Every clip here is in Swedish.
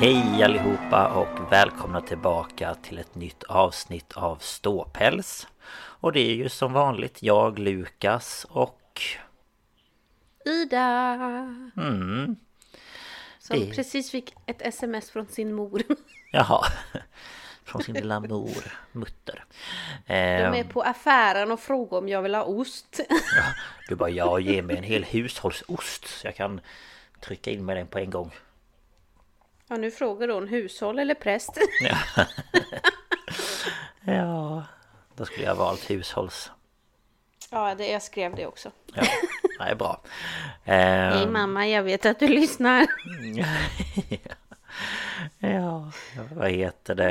Hej allihopa och välkomna tillbaka till ett nytt avsnitt av Ståpäls. Och det är ju som vanligt jag, Lukas och... Ida! Mm, Som Det- precis fick ett sms från sin mor. jaha. Från sin lilla mor, mutter. De är Eh, på affären och frågar om jag vill ha ost. du bara, ja ge mig en hel hushållsost så jag kan trycka in med den på en gång. Ja, nu frågar hon hushåll eller präst. Ja. ja, då skulle jag valt hushålls. Ja, det, jag skrev det också. Ja, det är bra. Hej Eh, mamma, jag vet att du lyssnar. ja, vad heter det?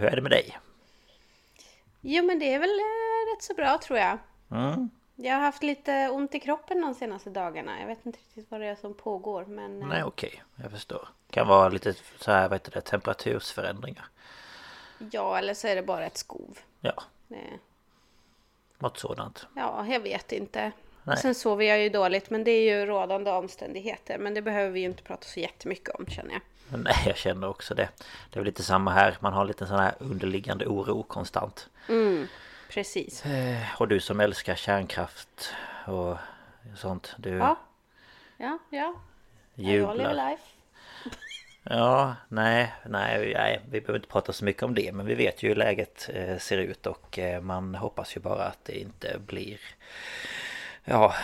Hur är det med dig? Jo, men det är väl eh, rätt så bra tror jag. Mm. Jag har haft lite ont i kroppen de senaste dagarna. Jag vet inte riktigt vad det är som pågår, men... eh, Nej okej, jag förstår. Kan vara lite så här, vad heter det, temperatursförändringar. Ja, eller så är det bara ett skov. Ja, Det- något sådant. Ja, jag vet inte. Nej. Sen sover jag ju dåligt, men det är ju rådande omständigheter. Men det behöver vi ju inte prata så jättemycket om känner jag. Nej, jag känner också det. Det är väl lite samma här. Man har lite sån här underliggande oro konstant. Mm, precis. Eh, Och du som älskar kärnkraft och sånt. Du Ja. Ja, ja. Jag lever jublar. life. Ja, nej, nej, nej, vi behöver inte prata så mycket om det. Men vi vet ju hur läget eh, ser ut och eh, man hoppas ju bara att det inte blir Ja,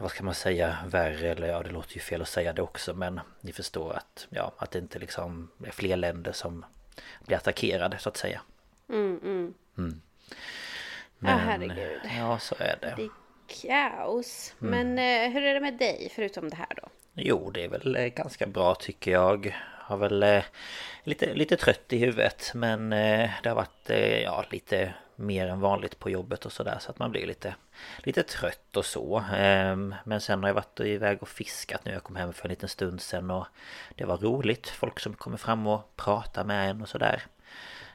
vad ska man säga, värre eller ja, det låter ju fel att säga det också men ni förstår att, ja, att det inte liksom är fler länder som blir attackerade så att säga. Mm, mm. Men, Ja, herregud. Ja, så är det. Det är kaos. Mm. Men eh, hur är det med dig, förutom det här då? Jo, det är väl eh, ganska bra tycker jag. Har väl eh, lite, lite trött i huvudet men eh, det har varit eh, ja, lite mer än vanligt på jobbet och sådär så att man blir lite, lite trött och så. Ehm, Men sen har jag varit iväg och fiskat nu. Jag kom hem för en liten stund sen och det var roligt. Folk som kommer fram och pratar med en och sådär.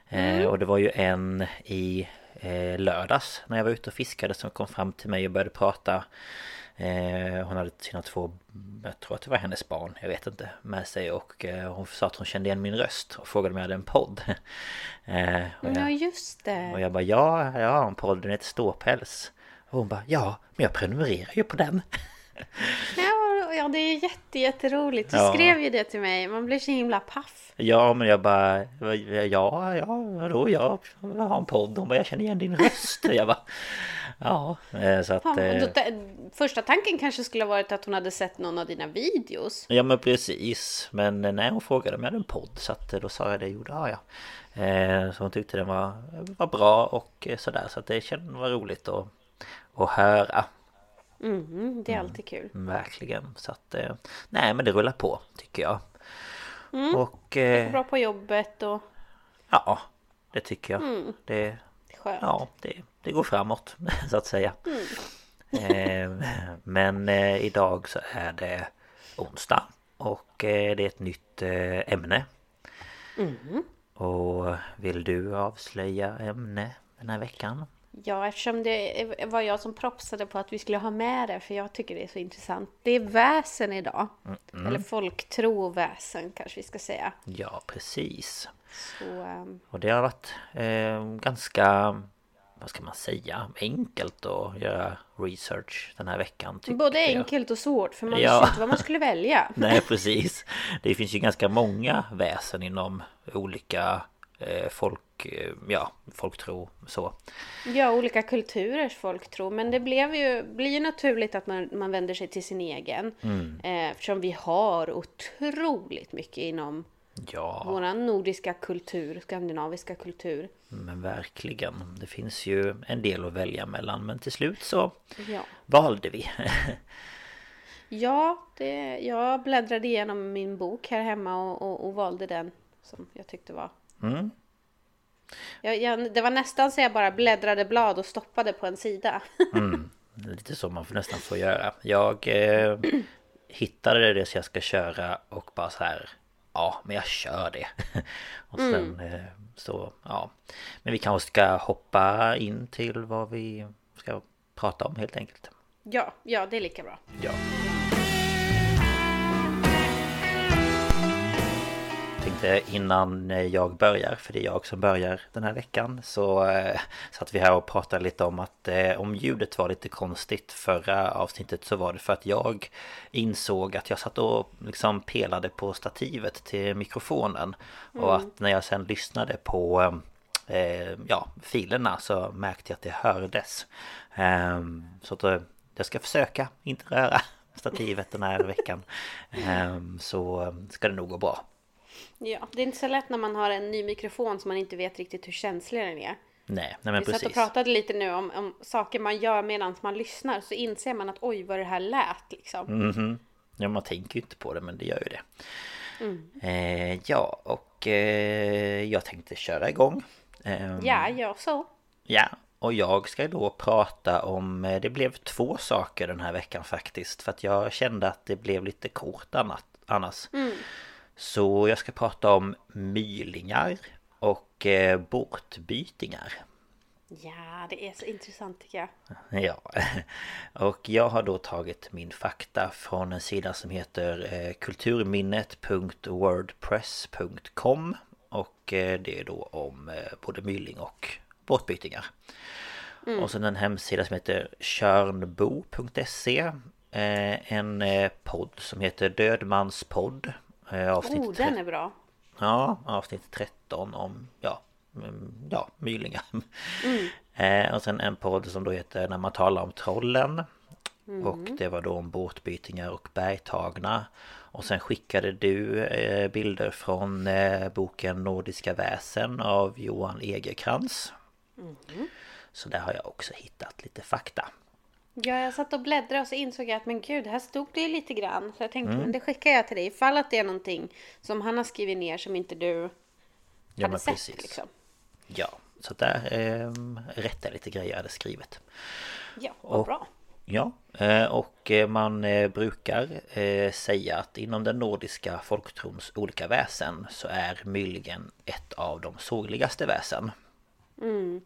Eh, Och det var ju en i eh, lördags när jag var ute och fiskade som kom fram till mig och började prata Eh, hon hade sina två, jag tror att det var hennes barn, jag vet inte, med sig och eh, hon sa att hon kände igen min röst och frågade om jag hade en podd. eh, och, Ja, jag, just och det. jag bara ja, jag har en podd, den heter Ståpäls. Och hon bara ja, men jag prenumererar ju på den. Ja, ja, det är jätte, jätteroligt. Du Ja. skrev ju det till mig. Man blir så himla paff. Ja, men jag bara ja, ja, vadå, jag har en podd. Hon bara jag känner igen din röst. Jag bara ja, eh, så att Ja, eh, då, första tanken kanske skulle ha varit att hon hade sett någon av dina videos. Ja men precis Men nej hon frågade om jag hade en podd Så att eh, då sa jag det, jo det har jag eh, Så hon tyckte den var, var bra och eh, sådär Så att det kändes var roligt att, att höra Mm, det är alltid kul. Verkligen Så att eh, Nej men det rullar på tycker jag Mm. Och eh, Bra på jobbet och ja Det tycker jag Mm. Det, skönt. ja, det, det går framåt så att säga eh, Men eh, idag så är det onsdag Och eh, det är ett nytt eh, ämne Mm. Och vill du avslöja ämne den här veckan? Ja, eftersom det var jag som propsade på att vi skulle ha med det, för jag tycker det är så intressant. Det är väsen idag. Eller folktro och väsen kanske vi ska säga. Ja, precis. Så, ehm, Och det har varit eh, ganska, vad ska man säga, enkelt att göra research den här veckan. både jag. enkelt och svårt, för man Ja. visste inte vad man skulle välja. Nej, precis. Det finns ju ganska många väsen inom olika eh, folk, eh, ja, folktro så. Ja, olika kulturers folktro. Men det blev ju, blir ju naturligt att man, man vänder sig till sin egen. Eh, eftersom vi har otroligt mycket inom Ja, våran nordiska kultur, skandinaviska kultur. men verkligen. Det finns ju en del att välja mellan. Men till slut så Ja. valde vi. Ja, det, jag bläddrade igenom min bok här hemma och, och, och valde den som jag tyckte var... Mm. Jag, jag, det var nästan så jag bara bläddrade blad och stoppade på en sida. Mm. Lite så man får nästan få göra. Jag eh, hittade det så jag ska köra och bara så här. Ja, men jag kör det. och sen eh, så, ja. Men vi kanske ska hoppa in till vad vi ska prata om helt enkelt. Ja, ja, det är lika bra. Ja. Innan jag börjar, för det är jag som börjar den här veckan Så eh, satt vi här och pratade lite om att eh, om ljudet var lite konstigt. Förra avsnittet så var det för att jag insåg att jag satt och liksom pelade på stativet till mikrofonen. Mm. Och att när jag sen lyssnade på eh, ja, filerna så märkte jag att det hördes. Ehm, Så att jag ska försöka inte röra stativet den här veckan. Ehm, Så ska det nog gå bra Ja, det är inte så lätt när man har en ny mikrofon som man inte vet riktigt hur känslig den är. Nej, nej men Vi precis. satt och pratade lite nu om, om saker man gör medan man lyssnar så inser man att oj vad det här lät liksom. Mm -hmm. Ja, man tänker ju inte på det men det gör ju det. Mm. Eh, ja, och eh, jag tänkte köra igång. Eh, ja, jag så. Ja, och jag ska då prata om, eh, det blev två saker den här veckan faktiskt. För att jag kände att det blev lite kort annars. Mm. Så jag ska prata om mylingar och eh, bortbytingar. Ja, det är så intressant tycker jag. Ja, och jag har då tagit min fakta från en sida som heter eh, kulturminnet.wordpress.com och eh, det är då om både myling och bortbytingar. Mm. Och sen en hemsida som heter körnbo.se En podd som heter Dödmanspodd Eh, avsnitt oh, den är bra! Ja, avsnitt 13 om, ja, mm, ja, mylingar. Mm. Eh, och sen en podd som då heter När man talar om trollen. Mm. Och det var då om båtbytingar och bergtagna. Och sen skickade du eh, bilder från boken Nordiska väsen av Johan Egerkrans. Mm. Så där har jag också hittat lite fakta. Ja, jag satt och bläddrade och så insåg jag att men gud, här stod det ju lite grann. Så jag tänkte, mm. men det skickar jag till dig ifall att det är någonting som han har skrivit ner som inte du ja, hade sett. Precis. Liksom. Ja, så där eh, rättade lite grejer jag hade skrivit. Ja, vad och, bra. Ja, eh, och eh, man eh, brukar säga att inom den nordiska folktrons olika väsen så är myligen ett av de sorgligaste väsen. Mm.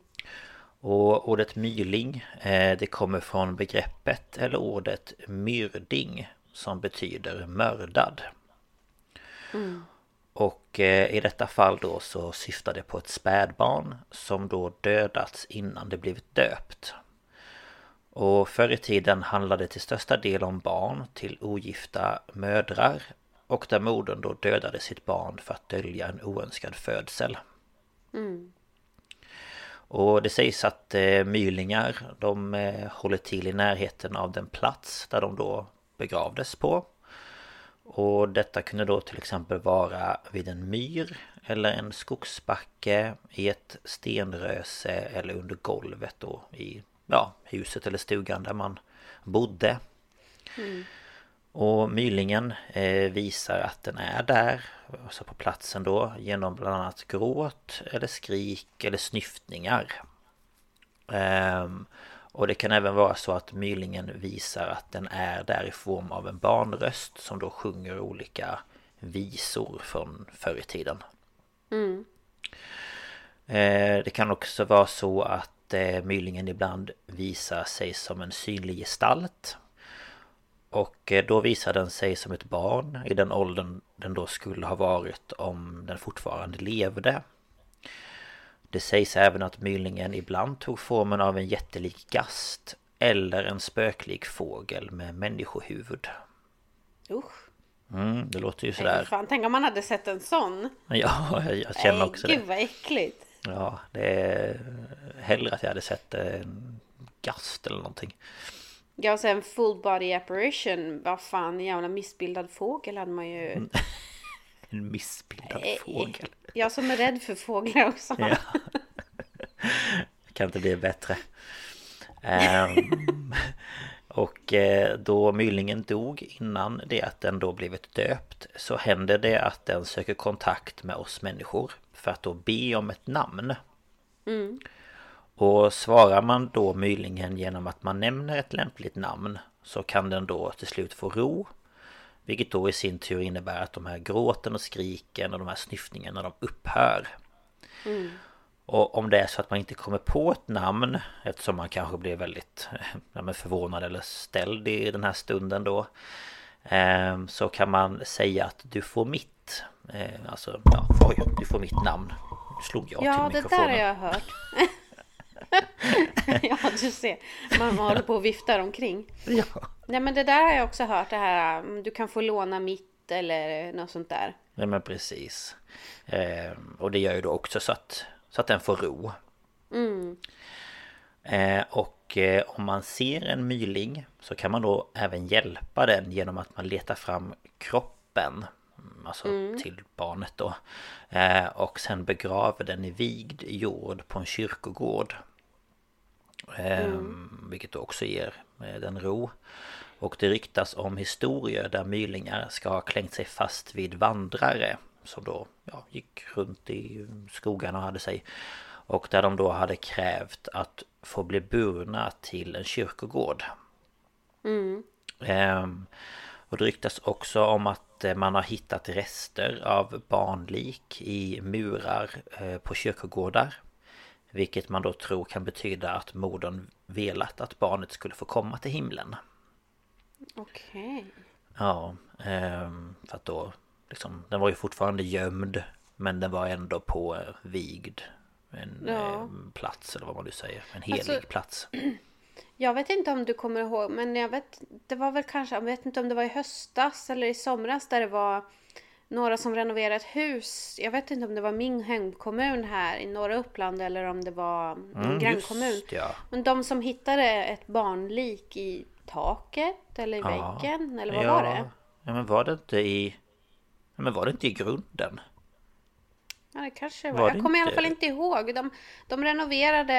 Och ordet myling eh, det kommer från begreppet eller ordet myrding som betyder mördad. Mm. Och eh, i detta fall då så syftar det på ett spädbarn som då dödats innan det blivit döpt. Och förr i tiden handlade det till största del om barn till ogifta mödrar och där modern då dödade sitt barn för att dölja en oönskad födsel. Mm. Och det sägs att eh, mylingar de eh, håller till i närheten av den plats där de då begravdes på. Och detta kunde då till exempel vara vid en myr eller en skogsbacke i ett stenröse eller under golvet då i ja, huset eller stugan där man bodde. Mm. Och mylingen eh, visar att den är där, alltså på platsen då, genom bland annat gråt eller skrik eller snyftningar. Ehm, och det kan även vara så att mylingen visar att den är där i form av en barnröst som då sjunger olika visor från förr i tiden. Mm. Eh, det kan också vara så att eh, mylingen ibland visar sig som en synlig gestalt och eh, då visar den sig som ett barn i den åldern den då skulle ha varit om den fortfarande levde. Det sägs även att mylningen ibland tog formen av en jättelik gast eller en spöklik fågel med människohuvud. Usch! Mm, det låter ju sådär. fan, tänk om man hade sett en sån! Ja, jag känner också Nej, det. Gud vad äckligt! Ja, det är hellre att jag hade sett en gast eller någonting. Ja, sen full body apparition. Vad fan, en jävla missbildad fågel hade man ju... en missbildad äh, fågel. Jag som är rädd för fåglar också. Ja. kan inte bli bättre. Um, och eh, då mylingen dog innan det att den då blivit döpt så händer det att den söker kontakt med oss människor för att då be om ett namn. Mm. Och svarar man då mylingen genom att man nämner ett lämpligt namn så kan den då till slut få ro. Vilket då i sin tur innebär att de här gråten och skriken och de här snyftningarna de upphör. Mm. Och om det är så att man inte kommer på ett namn eftersom man kanske blir väldigt ja, förvånad eller ställd i den här stunden då. Eh, så kan man säga att du får mitt Eh, alltså, ja, oj, du får mitt namn. Nu slog jag ja, till mikrofonen. Ja, det där har jag hört. ja, du ser. Man håller på och viftar omkring. Ja. Nej, men det där har jag också hört. Det här, mm, du kan få låna mitt eller något sånt där. Ja, men precis. Eh, och det gör ju då också så att, så att den får ro. Mm. Eh, och eh, om man ser en myling så kan man då även hjälpa den genom att man letar fram kroppen Alltså mm. till barnet då eh, Och sen begraver den i vigd jord på en kyrkogård mm. Vilket också ger den ro Och det ryktas om historier där mylingar ska ha klängt sig fast vid vandrare Som då ja, gick runt i skogarna och hade sig och där de då hade krävt att få bli burna till en kyrkogård. Mm. Ehm, och det ryktas också om att eh, man har hittat rester av barnlik i murar eh, på kyrkogårdar. Vilket man då tror kan betyda att modern velat att barnet skulle få komma till himlen. Okej. Okay. Ja, ehm, för att då liksom, den var ju fortfarande gömd men den var ändå på eh, vigd en ja. Eh, plats eller vad man nu säger. En helig alltså, plats. Jag vet inte om du kommer ihåg men jag vet Det var väl kanske Jag vet inte om det var i höstas eller i somras där det var Några som renoverade ett hus Jag vet inte om det var min hemkommun här i norra Uppland eller om det var en mm, grannkommun ja. Men de som hittade ett barnlik i taket eller i ja. väggen eller vad ja. var det? Ja men var det inte i Men var det inte i grunden? Ja, det kanske var. var jag kommer inte... i alla fall inte ihåg. De, de renoverade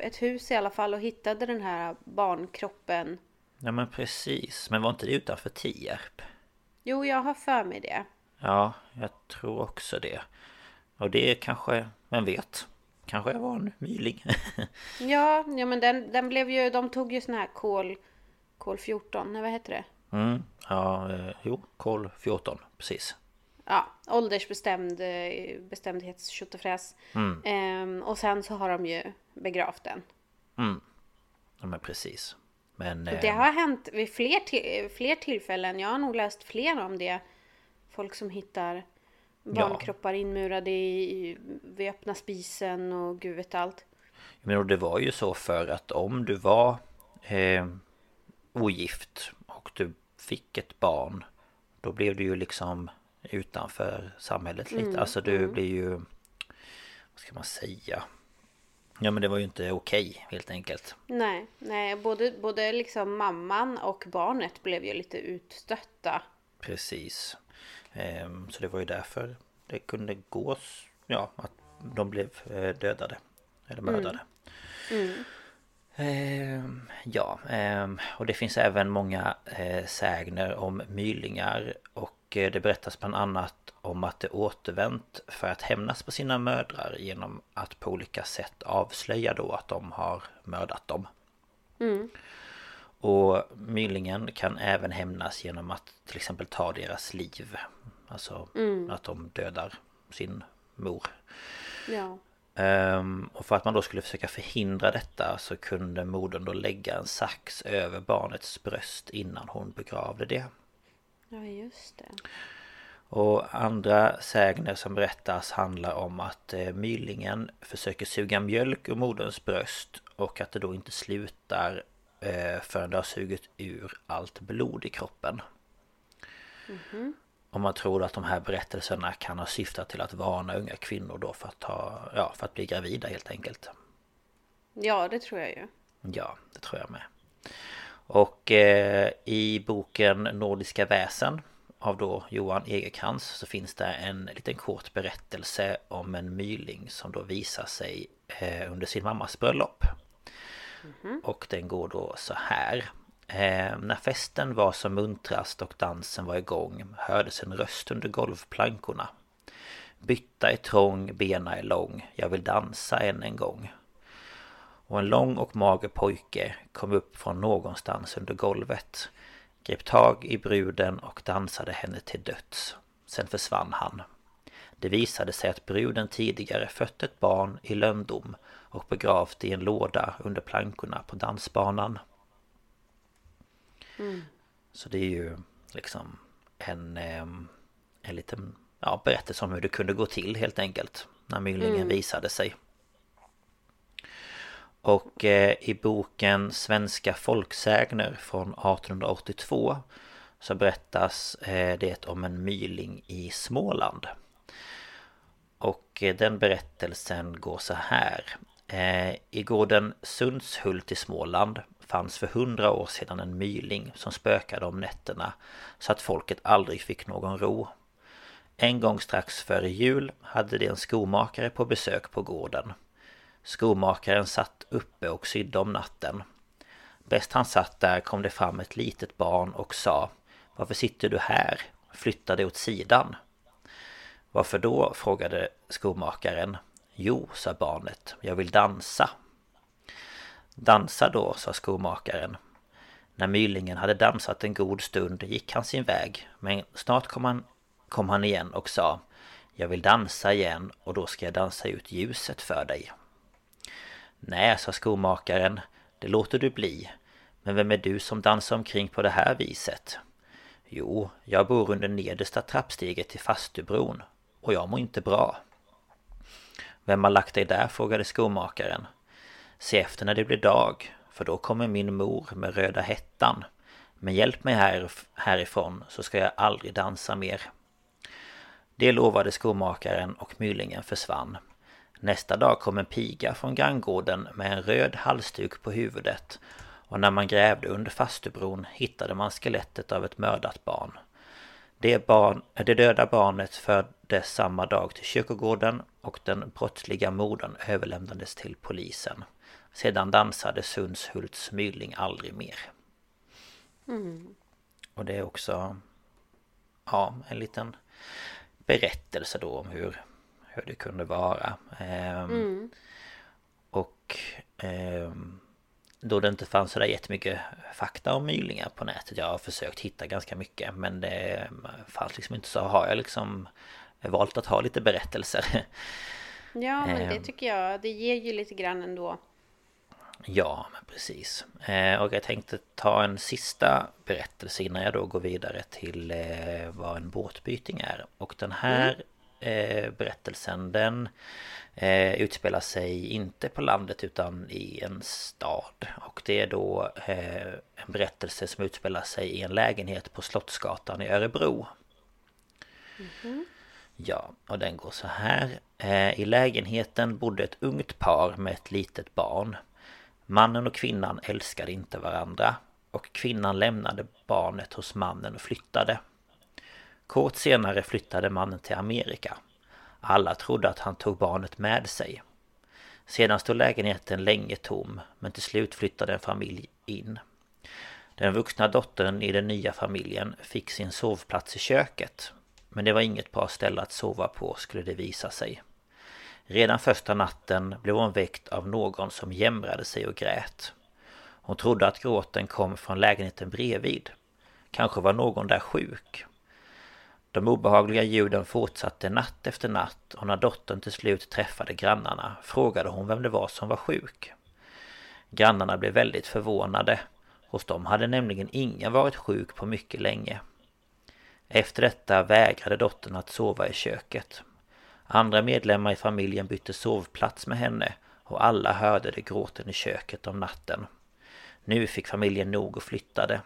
ett hus i alla fall och hittade den här barnkroppen. Ja, men precis. Men var inte det utanför Tierp? Jo, jag har för mig det. Ja, jag tror också det. Och det är kanske, vem vet? Kanske jag var en myling. ja, ja, men den, den blev ju, de tog ju sån här kol, kol 14, vad heter det? Mm, ja, eh, jo, kol 14, precis ja, åldersbestämd eh, bestämdhets mm. ehm, Och sen så har de ju begravt den. Mm. Ja men precis. Men, det ehm, har hänt vid fler, till, fler tillfällen. Jag har nog läst fler om det. Folk som hittar barnkroppar ja. inmurade i, vid öppna spisen och gud vet allt. Men det var ju så för att om du var eh, ogift och du fick ett barn Då blev du ju liksom utanför samhället lite. Mm, alltså du mm. blir ju... Vad ska man säga? Ja men det var ju inte okej helt enkelt. Nej, nej både, både liksom mamman och barnet blev ju lite utstötta. Precis. Ehm, så det var ju därför det kunde gå, ja, att de blev eh, dödade. Eller mm. mördade. Mm. Mm. ja, ehm, och det finns även många eh, sägner om mylingar och det berättas bland annat om att det återvänt för att hämnas på sina mödrar genom att på olika sätt avslöja då att de har mördat dem. Mm. Och mylingen kan även hämnas genom att till exempel ta deras liv. Alltså mm. att de dödar sin mor. Ja. Um, och för att man då skulle försöka förhindra detta så kunde modern då lägga en sax över barnets bröst innan hon begravde det. Ja, just det. Och andra sägner som berättas handlar om att eh, mylingen försöker suga mjölk ur moderns bröst och att det då inte slutar eh, förrän det har sugit ur allt blod i kroppen. Mm -hmm. Och man tror att de här berättelserna kan ha syftat till att varna unga kvinnor då för att, ta, ja, för att bli gravida helt enkelt. Ja, det tror jag ju. Ja, det tror jag med. Och eh, i boken Nordiska väsen av då Johan Egerkrans så finns det en liten kort berättelse om en myling som då visar sig eh, under sin mammas bröllop. Mm -hmm. Och den går då så här. Eh, när festen var som muntrast och dansen var igång hördes en röst under golvplankorna. Bytta är trång, bena är lång, jag vill dansa än en gång. Och en lång och mager pojke kom upp från någonstans under golvet. Grep tag i bruden och dansade henne till döds. Sen försvann han. Det visade sig att bruden tidigare fött ett barn i löndom och begravt i en låda under plankorna på dansbanan. Mm. Så det är ju liksom en, en liten ja, berättelse om hur det kunde gå till helt enkelt. När mylingen mm. visade sig. Och eh, i boken Svenska folksägner från 1882 så berättas eh, det om en myling i Småland. Och eh, den berättelsen går så här. Eh, I gården Sundshult i Småland fanns för hundra år sedan en myling som spökade om nätterna så att folket aldrig fick någon ro. En gång strax före jul hade de en skomakare på besök på gården. Skomakaren satt uppe och sydde om natten. Bäst han satt där kom det fram ett litet barn och sa Varför sitter du här? Flytta dig åt sidan. Varför då? frågade skomakaren. Jo, sa barnet, jag vill dansa. Dansa då, sa skomakaren. När mylingen hade dansat en god stund gick han sin väg, men snart kom han, kom han igen och sa Jag vill dansa igen och då ska jag dansa ut ljuset för dig. Nej, sa skomakaren, det låter du bli. Men vem är du som dansar omkring på det här viset? Jo, jag bor under nedersta trappsteget till fastubron och jag mår inte bra. Vem har lagt dig där? frågade skomakaren. Se efter när det blir dag, för då kommer min mor med röda hettan. Men hjälp mig här, härifrån så ska jag aldrig dansa mer. Det lovade skomakaren och mylingen försvann. Nästa dag kom en piga från granngården med en röd halsduk på huvudet och när man grävde under fastubron hittade man skelettet av ett mördat barn. Det, barn, det döda barnet fördes samma dag till kyrkogården och den brottsliga modern överlämnades till polisen. Sedan dansade Sundshults myling aldrig mer. Mm. Och det är också ja, en liten berättelse då om hur, hur det kunde vara. Ehm, mm. Och ehm, då det inte fanns sådär jättemycket fakta om mylingar på nätet. Jag har försökt hitta ganska mycket men det fanns liksom inte så har jag liksom valt att ha lite berättelser. Ja men det ehm. tycker jag, det ger ju lite grann ändå. Ja men precis. Och jag tänkte ta en sista berättelse innan jag då går vidare till eh, vad en båtbyting är. Och den här mm. Eh, berättelsen den eh, utspelar sig inte på landet utan i en stad. Och det är då eh, en berättelse som utspelar sig i en lägenhet på Slottsgatan i Örebro. Mm. Ja, och den går så här. I lägenheten bodde ett ungt par med ett litet barn. Mannen och kvinnan älskade inte varandra. Och kvinnan lämnade barnet hos mannen och flyttade. Kort senare flyttade mannen till Amerika. Alla trodde att han tog barnet med sig. Sedan stod lägenheten länge tom, men till slut flyttade en familj in. Den vuxna dottern i den nya familjen fick sin sovplats i köket. Men det var inget bra ställe att sova på skulle det visa sig. Redan första natten blev hon väckt av någon som jämrade sig och grät. Hon trodde att gråten kom från lägenheten bredvid. Kanske var någon där sjuk. De obehagliga ljuden fortsatte natt efter natt och när dottern till slut träffade grannarna frågade hon vem det var som var sjuk. Grannarna blev väldigt förvånade. Hos dem hade nämligen ingen varit sjuk på mycket länge. Efter detta vägrade dottern att sova i köket. Andra medlemmar i familjen bytte sovplats med henne och alla hörde det gråten i köket om natten. Nu fick familjen nog och flyttade.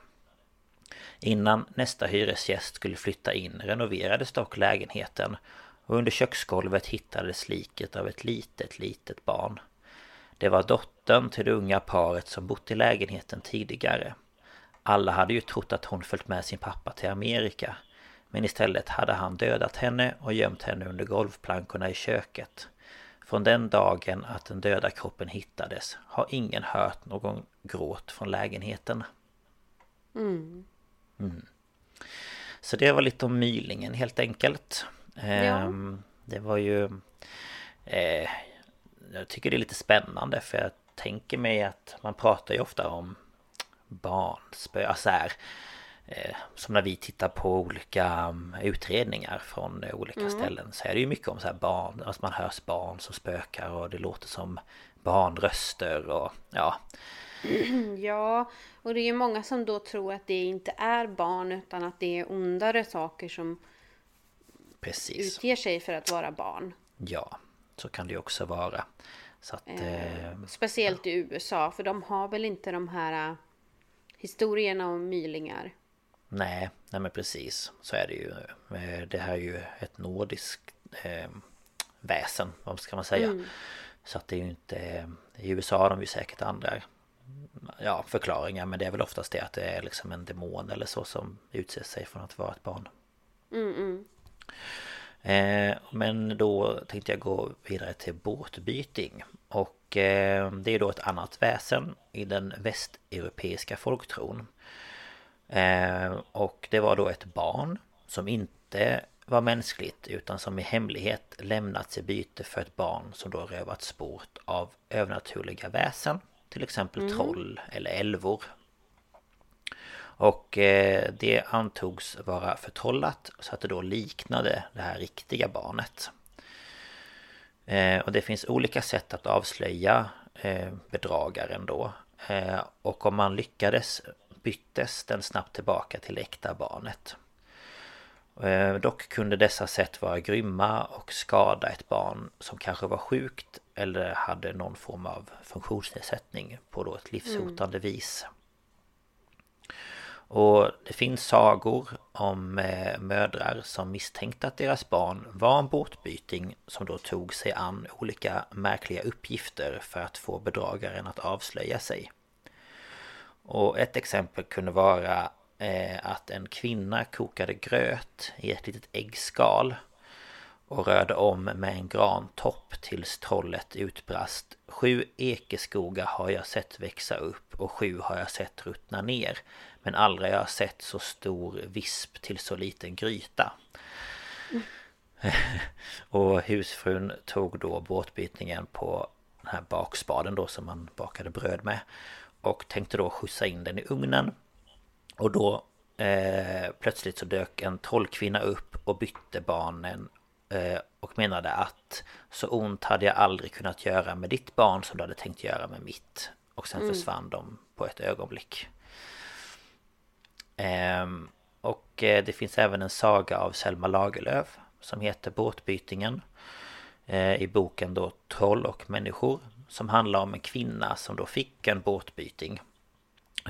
Innan nästa hyresgäst skulle flytta in renoverades dock lägenheten och under köksgolvet hittades liket av ett litet, litet barn. Det var dottern till det unga paret som bott i lägenheten tidigare. Alla hade ju trott att hon följt med sin pappa till Amerika. Men istället hade han dödat henne och gömt henne under golvplankorna i köket. Från den dagen att den döda kroppen hittades har ingen hört någon gråt från lägenheten. Mm. Mm. Så det var lite om mylingen helt enkelt. Ja. Ehm, det var ju... Eh, jag tycker det är lite spännande för jag tänker mig att man pratar ju ofta om barnspö, alltså här, eh, som när vi tittar på olika mm, utredningar från olika mm. ställen så är det ju mycket om så här barn, alltså man hörs barn som spökar och det låter som barnröster och ja Ja, och det är ju många som då tror att det inte är barn utan att det är ondare saker som Precis. utger sig för att vara barn. Ja, så kan det ju också vara. Så att, eh, Speciellt i USA, för de har väl inte de här äh, historierna om mylingar. nej, nej men precis. Så är det ju. Eh, Det här är ju ett nordiskt eh, väsen, vad ska man säga. Så att det är ju inte... I USA har de ju säkert andra ja, förklaringar. Men det är väl oftast det att det är liksom en demon eller så som utser sig från att vara ett barn. Eh, men då tänkte jag gå vidare till båtbyting. Och eh, det är då ett annat väsen i den västeuropeiska folktron. Eh, och det var då ett barn som inte var mänskligt utan som i hemlighet lämnats i byte för ett barn som då rövats bort av övernaturliga väsen. Till exempel troll eller älvor. Och eh, det antogs vara förtrollat så att det då liknade det här riktiga barnet. Eh, och det finns olika sätt att avslöja eh, bedragaren då. Och om man lyckades byttes den snabbt tillbaka till äkta barnet. Dock kunde dessa sätt vara grymma och skada ett barn som kanske var sjukt eller hade någon form av funktionsnedsättning på då ett livshotande vis. Och det finns sagor om eh, mödrar som misstänkte att deras barn var en båtbyting som då tog sig an olika märkliga uppgifter för att få bedragaren att avslöja sig. Och ett exempel kunde vara eh, att en kvinna kokade gröt i ett litet äggskal och rörde om med en grantopp tills trollet utbrast. Sju ekeskogar har jag sett växa upp och sju har jag sett ruttna ner Men aldrig har jag sett så stor visp till så liten gryta. Och husfrun tog då båtbytningen på den här bakspaden då som man bakade bröd med Och tänkte då skjutsa in den i ugnen. Och då eh, plötsligt så dök en trollkvinna upp och bytte barnen och menade att så ont hade jag aldrig kunnat göra med ditt barn som du hade tänkt göra med mitt. Och sen försvann de på ett ögonblick. Ehm, och eh, det finns även en saga av Selma Lagerlöf som heter Båtbytingen. Eh, I boken då Troll och människor. Som handlar om en kvinna som då fick en båtbyting.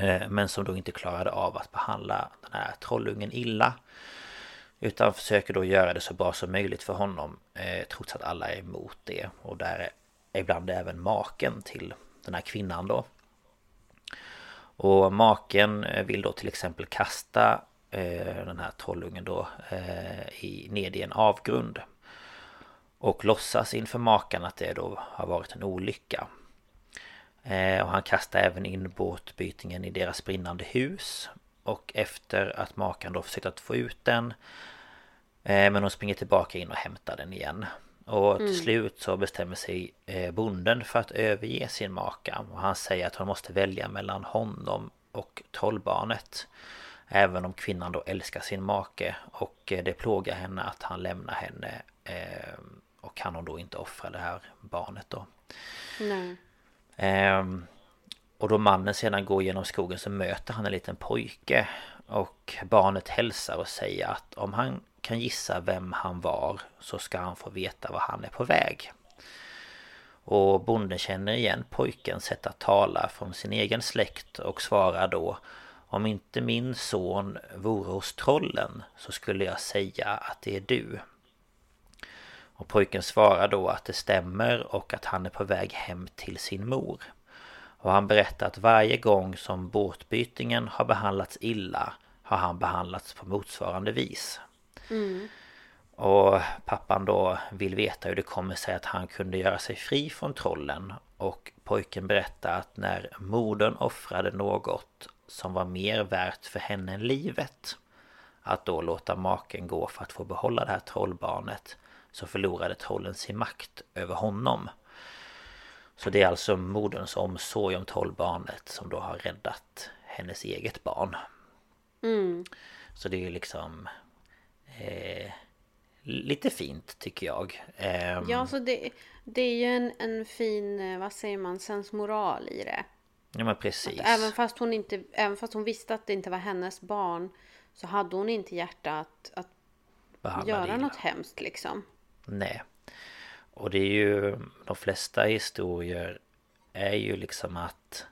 Eh, Men som då inte klarade av att behandla den här trollungen illa. Utan försöker då göra det så bra som möjligt för honom. Eh, trots att alla är emot det. Och där är ibland även maken till den här kvinnan då. Och maken eh, vill då till exempel kasta eh, den här trollungen då eh, i, ned i en avgrund. Och låtsas inför maken att det då har varit en olycka. Eh, och han kastar även in båtbytingen i deras brinnande hus. Och efter att maken då försökt att få ut den men hon springer tillbaka in och hämtar den igen. Och till slut så bestämmer sig eh, bonden för att överge sin maka. Och han säger att hon måste välja mellan honom och trollbarnet. Även om kvinnan då älskar sin make. Och eh, det plågar henne att han lämnar henne. eh, Och kan hon då inte offra det här barnet då. Nej. Ehm, och då mannen sedan går genom skogen så möter han en liten pojke Och barnet hälsar och säger att om han kan gissa vem han var Så ska han få veta var han är på väg Och bonden känner igen pojkens sätt att tala från sin egen släkt och svarar då Om inte min son vore hos trollen så skulle jag säga att det är du och pojken svarar då att det stämmer och att han är på väg hem till sin mor. Och han berättar att varje gång som båtbytingen har behandlats illa har han behandlats på motsvarande vis. Och pappan då vill veta hur det kommer sig att han kunde göra sig fri från trollen. Och pojken berättar att när modern offrade något som var mer värt för henne än livet att då låta maken gå för att få behålla det här trollbarnet så förlorade trollen sin makt över honom. Så det är alltså moderns omsorg om trollbarnet som då har räddat hennes eget barn. Mm. Så det är ju liksom eh, lite fint tycker jag. Ehm, Ja, så det, det är ju en, en fin, eh, vad säger man, sensmoral i det. ja men precis. Även fast, hon inte, även fast hon visste att det inte var hennes barn så hade hon inte hjärta att, att göra illa. något hemskt liksom. Nej. Och det är ju de flesta historier är ju liksom att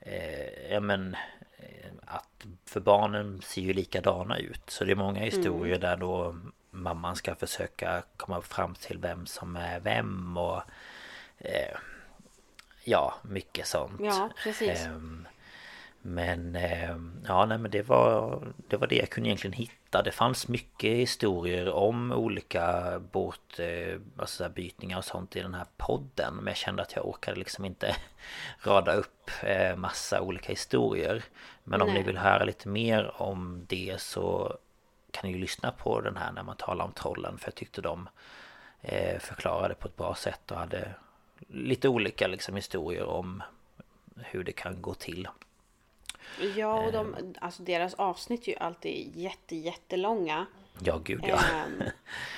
eh, ja men eh, att för barnen ser ju likadana ut. Så det är många historier där då mamman ska försöka komma fram till vem som är vem och eh, ja, mycket sånt. Ja, precis. Ehm, men ehm, ja, nej men det var Det var det jag kunde egentligen hitta Det fanns mycket historier om olika båt eh, alltså och sånt i den här podden Men jag kände att jag orkade liksom inte Rada upp eh, massa olika historier Men om Nej. ni vill höra lite mer om det så Kan ni ju lyssna på den här när man talar om trollen För jag tyckte de eh, Förklarade på ett bra sätt och hade Lite olika liksom historier om hur det kan gå till. Ja, och Eh. de, alltså deras avsnitt är ju alltid jätte, jättelånga. Ja, gud ja. Ehm,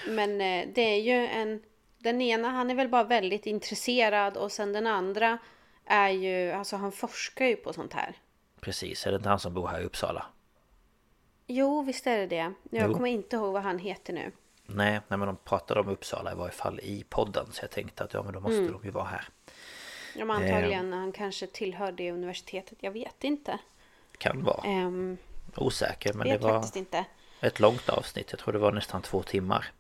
men eh, det är ju en... Den ena, han är väl bara väldigt intresserad och sen den andra är ju, alltså han forskar ju på sånt här. Precis, är det inte han som bor här i Uppsala? Jo, visst är det det. Jag Jo. kommer inte ihåg vad han heter nu. Nej, nej men de pratade om Uppsala i varje fall i podden Så jag tänkte att ja men då måste Mm. de ju vara här Ja, men antagligen han kanske tillhör det universitetet. Jag vet inte. Kan vara Um, Osäker men det var inte. ett långt avsnitt Jag tror det var nästan två timmar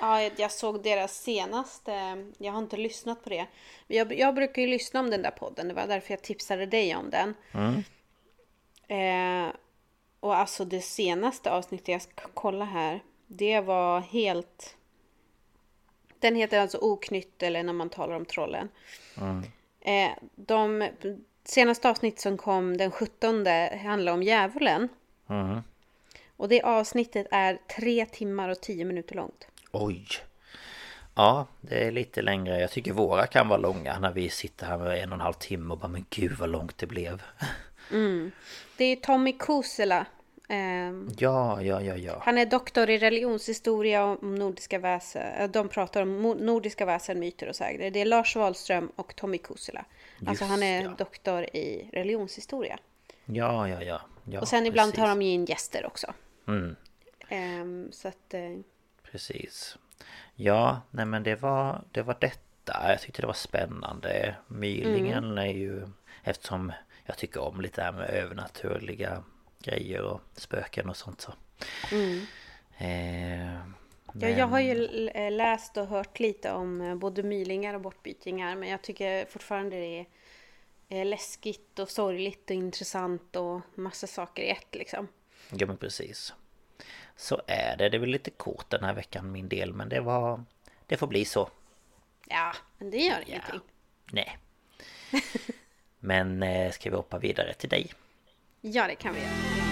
Ja, jag- såg deras senaste. Jag har inte lyssnat på det. Jag, jag brukar ju lyssna om den där podden. Det var därför jag tipsade dig om den. Eh, och alltså det senaste avsnittet, jag ska kolla här. Det var helt... Den heter alltså Oknytt eller när man talar om trollen. Eh, de senaste avsnitt som kom den 17 handlar om djävulen. mm. Och det avsnittet är tre timmar och tio minuter långt. Oj Ja, det är lite längre Jag tycker våra kan vara långa när vi sitter här med en och en halv timme och bara men gud vad långt det blev Det är Tommy Kuusela. ehm, Ja, ja, ja, ja Han är doktor i religionshistoria om nordiska väsen. eh, De pratar om nordiska väsen, myter och sägner. Det är Lars Wahlström och Tommy Kuusela. Alltså Just han är ja. doktor i religionshistoria. Ja, ja, ja, ja och sen ibland precis. tar de ju in gäster också. Mm. Ehm, så att... eh, Precis Ja, nej men det var, det var detta Jag tyckte det var spännande Mylingen Mm. är ju Eftersom jag tycker om lite det här med övernaturliga grejer och spöken och sånt så eh, Ja, jag har ju eh, läst och hört lite om eh, både mylingar och bortbytingar. Men jag tycker fortfarande det är eh, läskigt och sorgligt och intressant och massa saker i ett liksom. Ja men precis Så är det, det är väl lite kort den här veckan min del men det var Det får bli så Ja, men det gör ingenting. Nej Men ska vi hoppa vidare till dig? Ja, det kan vi göra.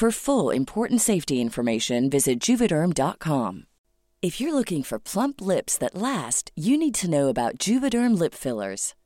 For full important safety information, visit juvederm.com. If you're looking for plump lips that last, you need to know about Juvederm lip fillers.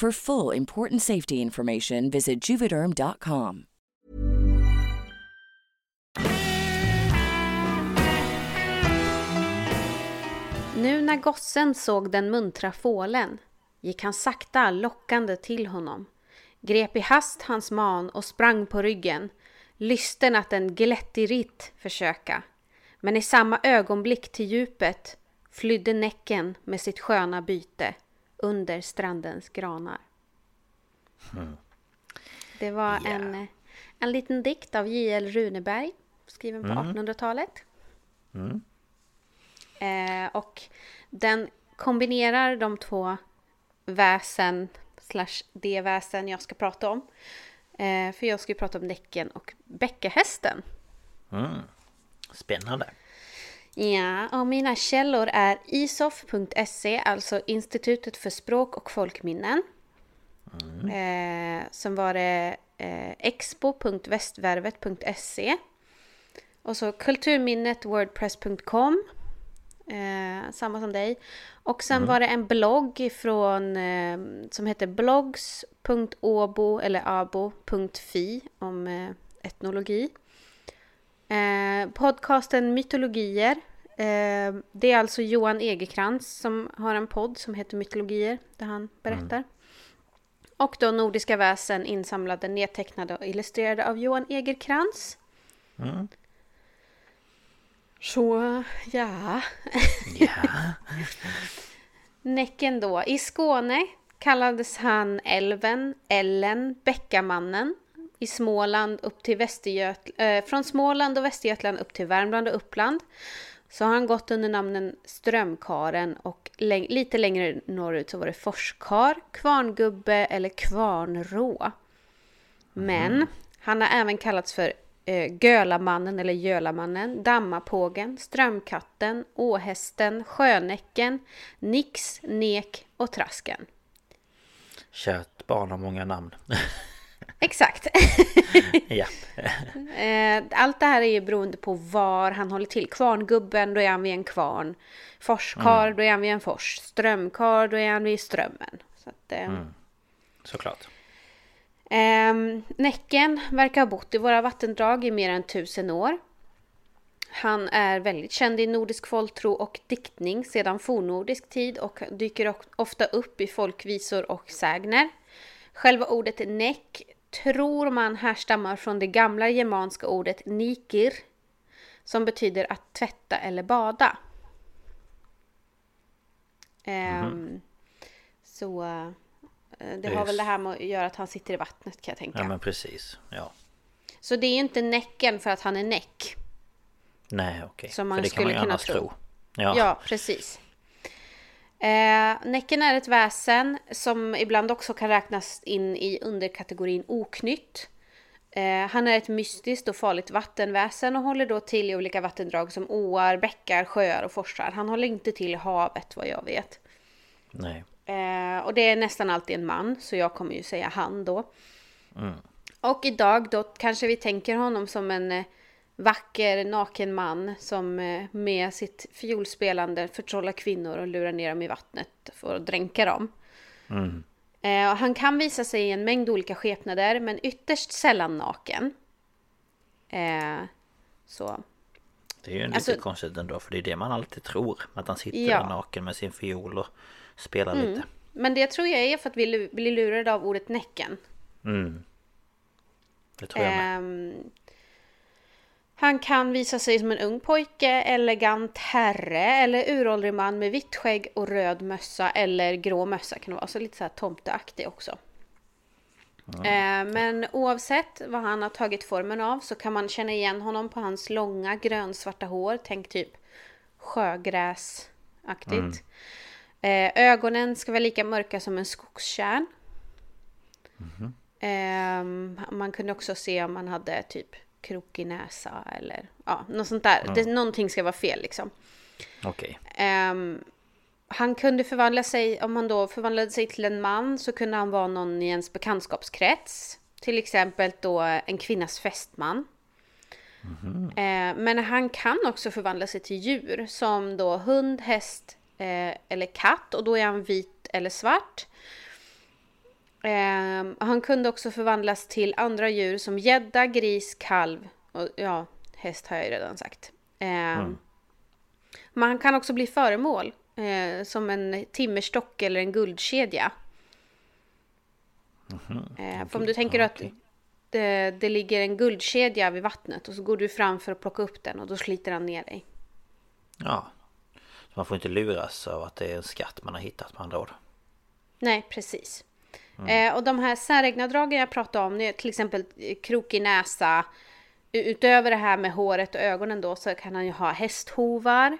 For full important safety information, visit juvederm.com. Nu när gossen såg den muntra fålen gick han sakta lockande till honom, grep i hast hans man och sprang på ryggen, lysten att en glättig ritt försöka. Men i samma ögonblick till djupet flydde Näcken med sitt sköna byte under strandens granar. Det var Ja. en, en liten dikt av J.L. Runeberg skriven på 1800-talet. Eh, och den kombinerar de två väsen slash det väsen jag ska prata om. Eh, för jag ska ju prata om Näcken och bäckahästen. Spännande. Ja, och mina källor är isof.se, alltså Institutet för språk och folkminnen. Eh, sen var det eh, expo.västvärvet.se. Och så kulturminnet wordpress.com. Eh, samma som dig. Och sen var det en blogg från eh, som heter blogs.obo eller abo.fi om eh, etnologi. Eh, podcasten Mytologier. Eh, det är alltså Johan Egerkrans som har en podd som heter Mytologier där han berättar. Och då Nordiska väsen insamlade, nedtecknade och illustrerade av Johan Egerkrans. Så ja. Ja. Näcken då. I Skåne kallades han älven, ällen, bäckamannen. I Småland upp till Västergöt eh, från Småland och Västergötland upp till Värmland och Uppland. Så har han gått under namnen Strömkaren och läng- lite längre norrut så var det Forskar, Kvarngubbe eller Kvarnrå. Men han har även kallats för eh, Gölamannen eller Gölamannen, Dammapågen, Strömkatten, Åhästen, Sjönäcken, Nix, Nek och Trasken. Kärt barn har många namn. Exakt. ja. Eh, Allt det här är ju beroende på var han håller till. Kvarngubben, då är han vid en kvarn. Forskar, då är han vid en fors. Strömkar, då är han vid strömmen. Så att, eh, Såklart. Ehm, Näcken verkar ha bott i våra vattendrag i mer än tusen år. Han är väldigt känd i nordisk folktro och diktning sedan fornnordisk tid och dyker ofta upp i folkvisor och sägner. Själva ordet näck tror man härstammar från det gamla germanska ordet nikir som betyder att tvätta eller bada. Ehm, Så eh, det har Just. väl det här med att göra att han sitter i vattnet kan jag tänka. Ja men precis. Ja. Så det är ju inte näcken för att han är näck. Nej okej. Som man För det kan man skulle ju kunna annars tro. tro. Ja. Ja, precis. Eh, näcken är ett väsen som ibland också kan räknas in i underkategorin oknytt. Eh, han är ett mystiskt och farligt vattenväsen och håller då till i olika vattendrag som åar, bäckar, sjöar och forsar. Han håller inte till i havet vad jag vet. Nej. Eh, och det är nästan alltid en man, så jag kommer ju säga han då. Och idag då kanske vi tänker honom som en eh, vacker naken man som eh, med sitt fiolspelande förtrollar kvinnor och lurar ner dem i vattnet för att dränka dem. Eh, och han kan visa sig i en mängd olika skepnader men ytterst sällan naken. Eh, så Det är ju Alltså- lite konstigt ändå för det är det man alltid tror. Att han sitter Ja. där naken med sin fiol och spelar lite. Men det tror jag är för att vi blir lurade av ordet näcken. Mm. Det tror jag med. Ehm, han kan visa sig som en ung pojke, elegant herre eller uråldrig man med vitt skägg och röd mössa eller grå mössa kan det vara. Så lite så här tomteaktig också. Ehm, men oavsett vad han har tagit formen av så kan man känna igen honom på hans långa grönsvarta hår. Tänk typ sjögräsaktigt. Eh, ögonen ska vara lika mörka som en skogskärn. Ehm, man kunde också se om man hade typ krokig näsa eller ja, något sånt där. Det, någonting ska vara fel liksom. Okej. Ehm, han kunde förvandla sig, om han då förvandlade sig till en man så kunde han vara någon i ens bekantskapskrets. Till exempel då en kvinnas fästman. Eh, men han kan också förvandla sig till djur som då hund, häst eh, eller katt och då är han vit eller svart. Eh, han kunde också förvandlas till andra djur som gädda, gris, kalv och ja, häst har jag ju redan sagt. Eh, Men han kan också bli föremål eh, som en timmerstock eller en guldkedja. Eh, för om du tänker att det, det ligger en guldkedja vid vattnet och så går du fram för att plocka upp den och då sliter han ner dig. Ja. Så man får inte luras av att det är en skatt man har hittat med andra ord. Nej, precis. Eh, och de här säregna dragen jag pratade om, det är till exempel eh, krokig näsa. Utöver det här med håret och ögonen då så kan han ju ha hästhovar.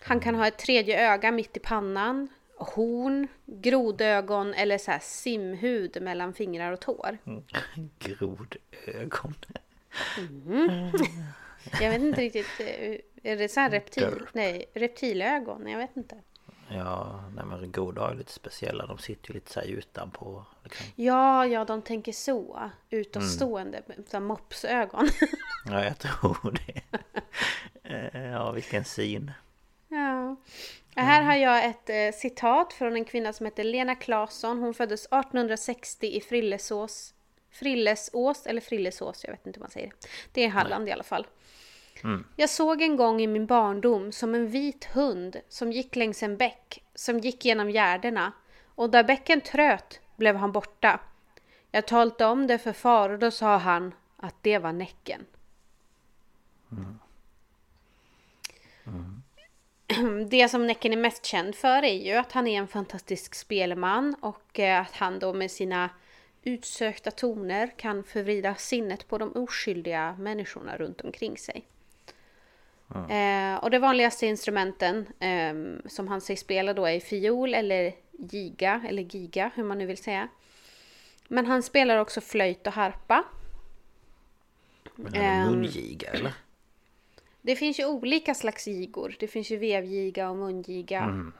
Han kan ha ett tredje öga mitt i pannan. Horn, grodögon eller så här simhud mellan fingrar och tår. Grodögon. Jag vet inte riktigt, eh, är det så här reptil? Derp. Nej, reptilögon? Jag vet inte. Ja, nej men grodar är lite speciella. De sitter ju lite så här utanpå. Liksom. Ja, ja, de tänker så. Utåtstående, mm. så mopsögon. Ja, jag tror det. Eh, Ja, vilken syn. Ja. Här har jag ett eh, citat från en kvinna som heter Lena Claesson. Hon föddes 1860 i Frillesås. Frillesås, eller Frillesås, jag vet inte hur man säger det. Är Halland i alla fall. Jag såg en gång i min barndom som en vit hund som gick längs en bäck, som gick genom gärdena. Och där bäcken tröt blev han borta. Jag talade om det för far och då sa han att det var Näcken. Det som Näcken är mest känd för är ju att han är en fantastisk spelman och eh, att han då med sina utsökta toner kan förvrida sinnet på de oskyldiga människorna runt omkring sig. Eh, och de vanligaste instrumenten ehm, som han säger spela då är fiol eller giga eller giga, hur man nu vill säga. Men han spelar också flöjt och harpa. Men är Ehm. det mungiga eller? Det finns ju olika slags gigor. Det finns ju vevgiga och mungiga.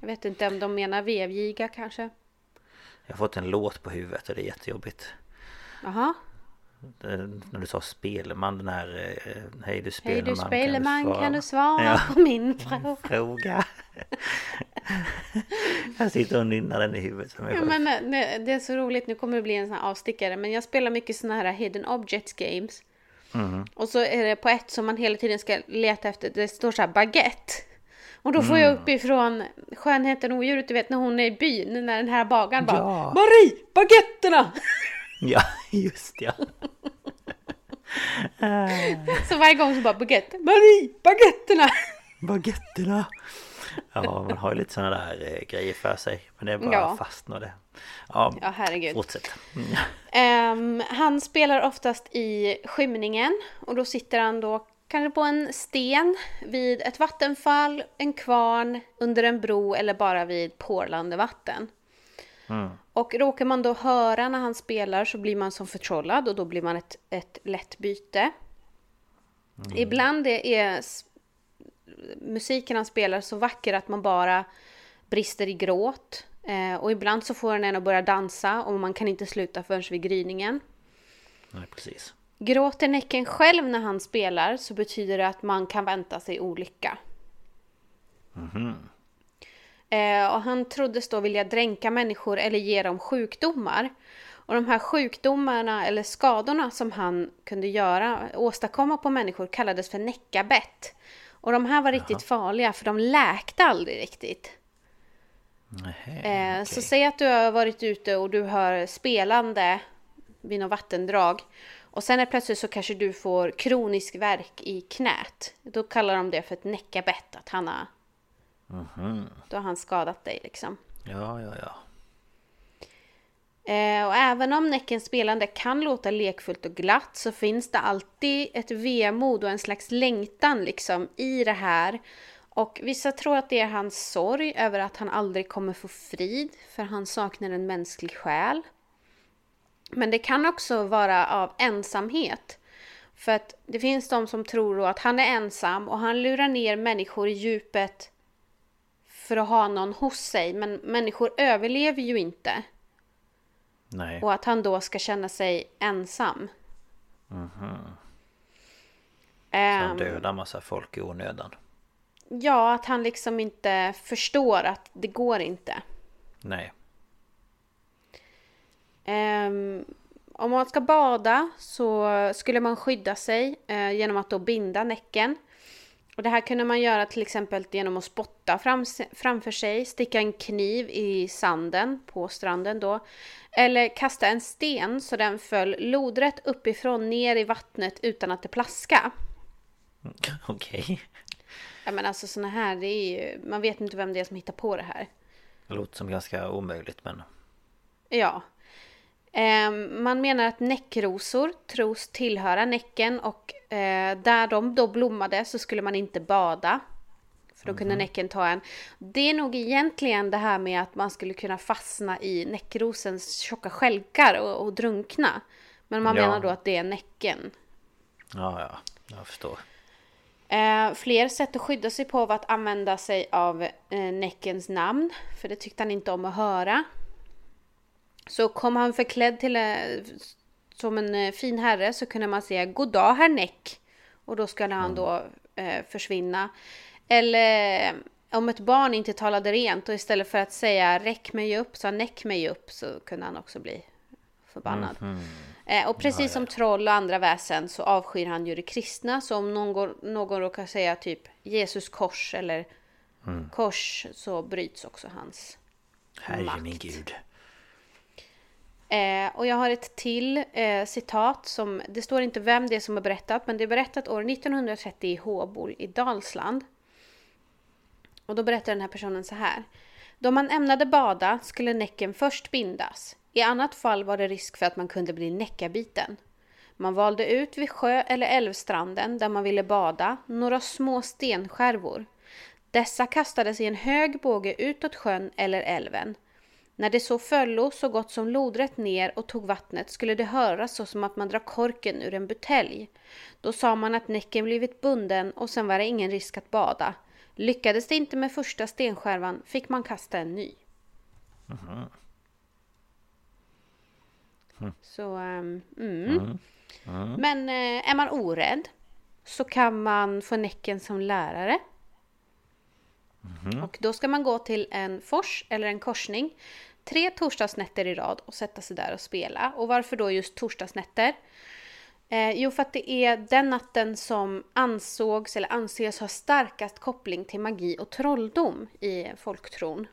Jag vet inte om de menar vevgiga kanske. Jag har fått en låt på huvudet och det är jättejobbigt. Jaha. Det- När du sa Spelman, den här eh, Hej du Hej Spelman, du spelman, kan du svara Ja. på min fråga? Fråga. jag sitter och nynnar den i huvudet för mig Ja, men, eh, det är så roligt, nu kommer det bli en sån här avstickare. Men jag spelar mycket såna här hidden objects games. Och så är det på ett som man hela tiden ska leta efter, det står så här baguette. Och då får jag uppifrån skönheten och odjuret, du vet när hon är i byn, när den här bagaren bara Ja. Marie, baguetterna! Ja, just ja. Så varje gång så bara baguette, Marie, baguetterna! Baguetterna! Ja, man har ju lite sådana där eh, grejer för sig. Men det är bara Ja. fastnade. Ja, Ja, herregud. fortsätt. Mm. Ehm, han spelar oftast i skymningen och då sitter han då kanske på en sten vid ett vattenfall, en kvarn, under en bro eller bara vid porlande vatten. Och råkar man då höra när han spelar så blir man som förtrollad och då blir man ett, ett lätt byte. Ibland är, musiken han spelar så vacker att man bara brister i gråt. Eh, och ibland så får den en att börja dansa och man kan inte sluta förrän vid gryningen. Nej, precis. Gråter Näcken själv när han spelar så betyder det att man kan vänta sig olycka. Eh, och han troddes då vilja dränka människor eller ge dem sjukdomar. Och de här sjukdomarna eller skadorna som han kunde göra, åstadkomma på människor kallades för näckabett. Och de här var riktigt farliga för de läkte aldrig riktigt. Nähä, Eh, okej. Så säg att du har varit ute och du har spelande vid något vattendrag. Och sen är plötsligt så kanske du får kronisk värk i knät. Då kallar de det för ett näckabett. Att han har, Då har han skadat dig liksom. Ja, ja, ja. Eh, och även om Näckens spelande kan låta lekfullt och glatt så finns det alltid ett vemod och en slags längtan liksom i det här. Och vissa tror att det är hans sorg över att han aldrig kommer få frid för han saknar en mänsklig själ. Men det kan också vara av ensamhet. För att det finns de som tror då att han är ensam och han lurar ner människor i djupet för att ha någon hos sig. Men människor överlever ju inte. Nej. Och att han då ska känna sig ensam. Så Ehm, han dödar massa folk i onödan. ja, att han liksom inte förstår att det går inte. Nej. Ehm, om man ska bada så skulle man skydda sig eh, genom att då binda näcken. Och det här kunde man göra till exempel genom att spotta fram, framför sig, sticka en kniv i sanden på stranden då. Eller kasta en sten så den föll lodrätt uppifrån ner i vattnet utan att det plaska. Okej. Ja men alltså såna här, det är ju, man vet inte vem det är som hittar på det här. Det låter som ganska omöjligt men... Ja. Ehm, man menar att näckrosor tros tillhöra näcken och eh, där de då blommade så skulle man inte bada. För då kunde näcken ta en. Det är nog egentligen det här med att man skulle kunna fastna i näckrosens tjocka skälkar och, och drunkna. Men man Ja. menar då att det är näcken. Ja, ja. Jag förstår. Eh, fler sätt att skydda sig på var att använda sig av eh, Näckens namn, för det tyckte han inte om att höra. Så kom han förklädd till eh, som en eh, fin herre så kunde man säga God dag herr Näck. Och då skulle han då eh, försvinna. Eller eh, om ett barn inte talade rent och istället för att säga räck mig upp sa näck mig upp så kunde han också bli förbannad. Eh, och precis som troll och andra väsen så avskyr han ju det kristna. Så om någon, någon råkar säga typ Jesus kors eller kors så bryts också hans Herre Makt. min gud. Eh, och jag har ett till eh, citat som, det står inte vem det är som har berättat, men det är berättat år 1930 i Håbol i Dalsland. Och då berättar den här personen så här. Då man ämnade bada skulle näcken först bindas. I annat fall var det risk för att man kunde bli näckabiten. Man valde ut vid sjö eller älvstranden där man ville bada några små stenskärvor. Dessa kastades i en hög båge utåt sjön eller älven. När det så föllo så gott som lodrätt ner och tog vattnet skulle det höras så som att man drar korken ur en butelj. Då sa man att näcken blivit bunden och sen var det ingen risk att bada. Lyckades det inte med första stenskärvan fick man kasta en ny. Så, ehm, mm. Men eh, är man orädd så kan man få näcken som lärare. Och då ska man gå till en fors eller en korsning tre torsdagsnätter i rad och sätta sig där och spela. Och varför då just torsdagsnätter? Eh, jo, för att det är den natten som ansågs eller anses ha starkast koppling till magi och trolldom i folktron.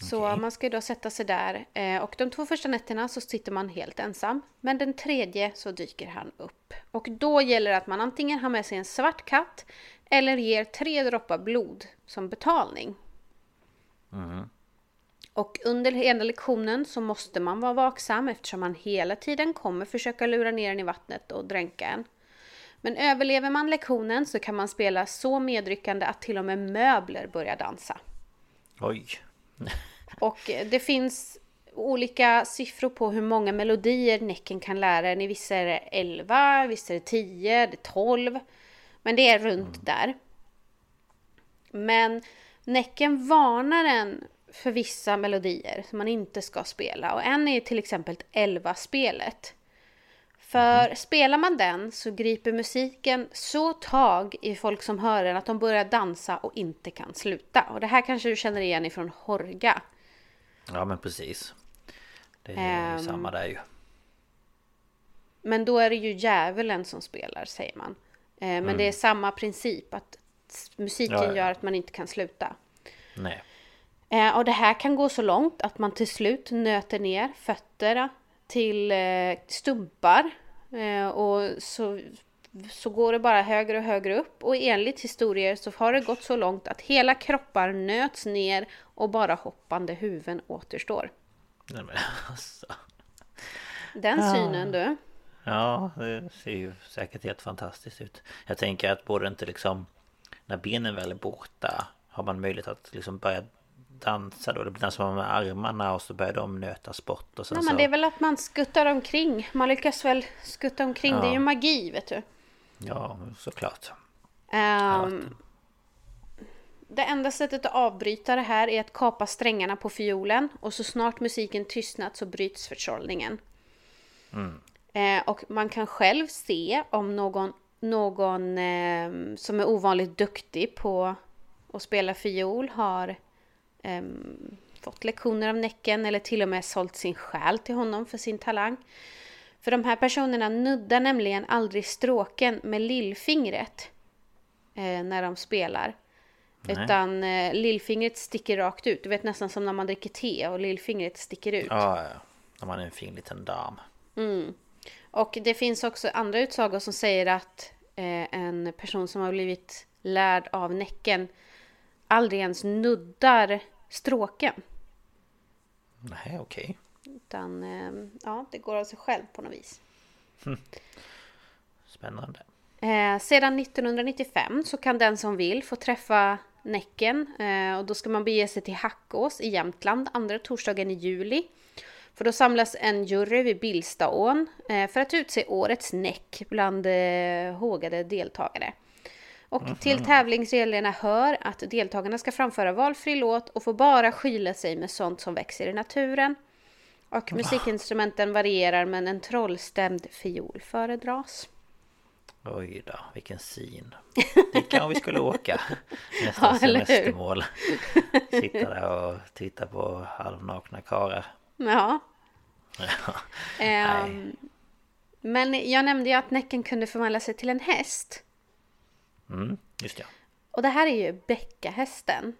Så Okej. man ska ju då sätta sig där eh, och de två första nätterna så sitter man helt ensam. Men den tredje så dyker han upp. Och då gäller det att man antingen har med sig en svart katt eller ger tre droppar blod som betalning. Och under hela lektionen så måste man vara vaksam eftersom man hela tiden kommer försöka lura ner en i vattnet och dränka en. Men överlever man lektionen så kan man spela så medryckande att till och med möbler börjar dansa. Oj. Och det finns olika siffror på hur många melodier Näcken kan lära en. I vissa är det 11, vissa är det 10, det är 12. Men det är runt där. Men Näcken varnar en för vissa melodier som man inte ska spela. Och en är till exempel 11-spelet. För spelar man den så griper musiken så tag i folk som hör den att de börjar dansa och inte kan sluta. Och det här kanske du känner igen ifrån Horga. Ja men precis. Det är ju samma där ju. Men då är det ju djävulen som spelar, säger man. Eh, men det är samma princip, att musiken Ja, ja. gör att man inte kan sluta. Nej. Eh, och det här kan gå så långt att man till slut nöter ner fötterna till eh, stumpar. Eh, och så, så går det bara högre och högre upp. Och enligt historier så har det gått så långt att hela kroppar nöts ner och bara hoppande huvuden återstår. Nej men alltså. Den synen du. Ja, det ser ju säkert helt fantastiskt ut. Jag tänker att både inte liksom När benen väl är borta Har man möjlighet att liksom börja dansa då? Det blir som med armarna och så börjar de nötas bort och sen Ja, så... men det är väl att man skuttar omkring. Man lyckas väl skutta omkring. Det är ju Ja. magi, vet du. Ja, såklart. Ehm, det enda sättet att avbryta det här är att kapa strängarna på fiolen och så snart musiken tystnat så bryts förtrollningen. Eh, och man kan själv se om någon, någon ehm, som är ovanligt duktig på att spela fiol har ehm, fått lektioner av Näcken eller till och med sålt sin själ till honom för sin talang. För de här personerna nuddar nämligen aldrig stråken med lillfingret eh, när de spelar. Nej. Utan eh, lillfingret sticker rakt ut. Du vet nästan som när man dricker te och lillfingret sticker ut. Ja, ja. När man är en fin liten dam. Och det finns också andra utsagor som säger att eh, en person som har blivit lärd av Näcken aldrig ens nuddar stråken. Nej, okej. Utan eh, ja, det går av sig själv på något vis. Spännande. Eh, sedan 1995 så kan den som vill få träffa Näcken eh, och då ska man bege sig till Hackås i Jämtland andra torsdagen i juli. För då samlas en jury vid Billstaån eh, för att utse årets näck bland eh, hågade deltagare. Och till tävlingsreglerna hör att deltagarna ska framföra valfri låt och får bara skyla sig med sånt som växer i naturen. Och musikinstrumenten varierar men en trollstämd fiol föredras. Oj då, vilken syn. Dit kanske vi skulle åka. Nästa Ja, semestermål. Sitta där och titta på halvnakna karlar. Ja. Ja. Ehm, men jag nämnde ju att Näcken kunde förvandla sig till en häst. Mm, just ja. Och det här är ju bäckahästen.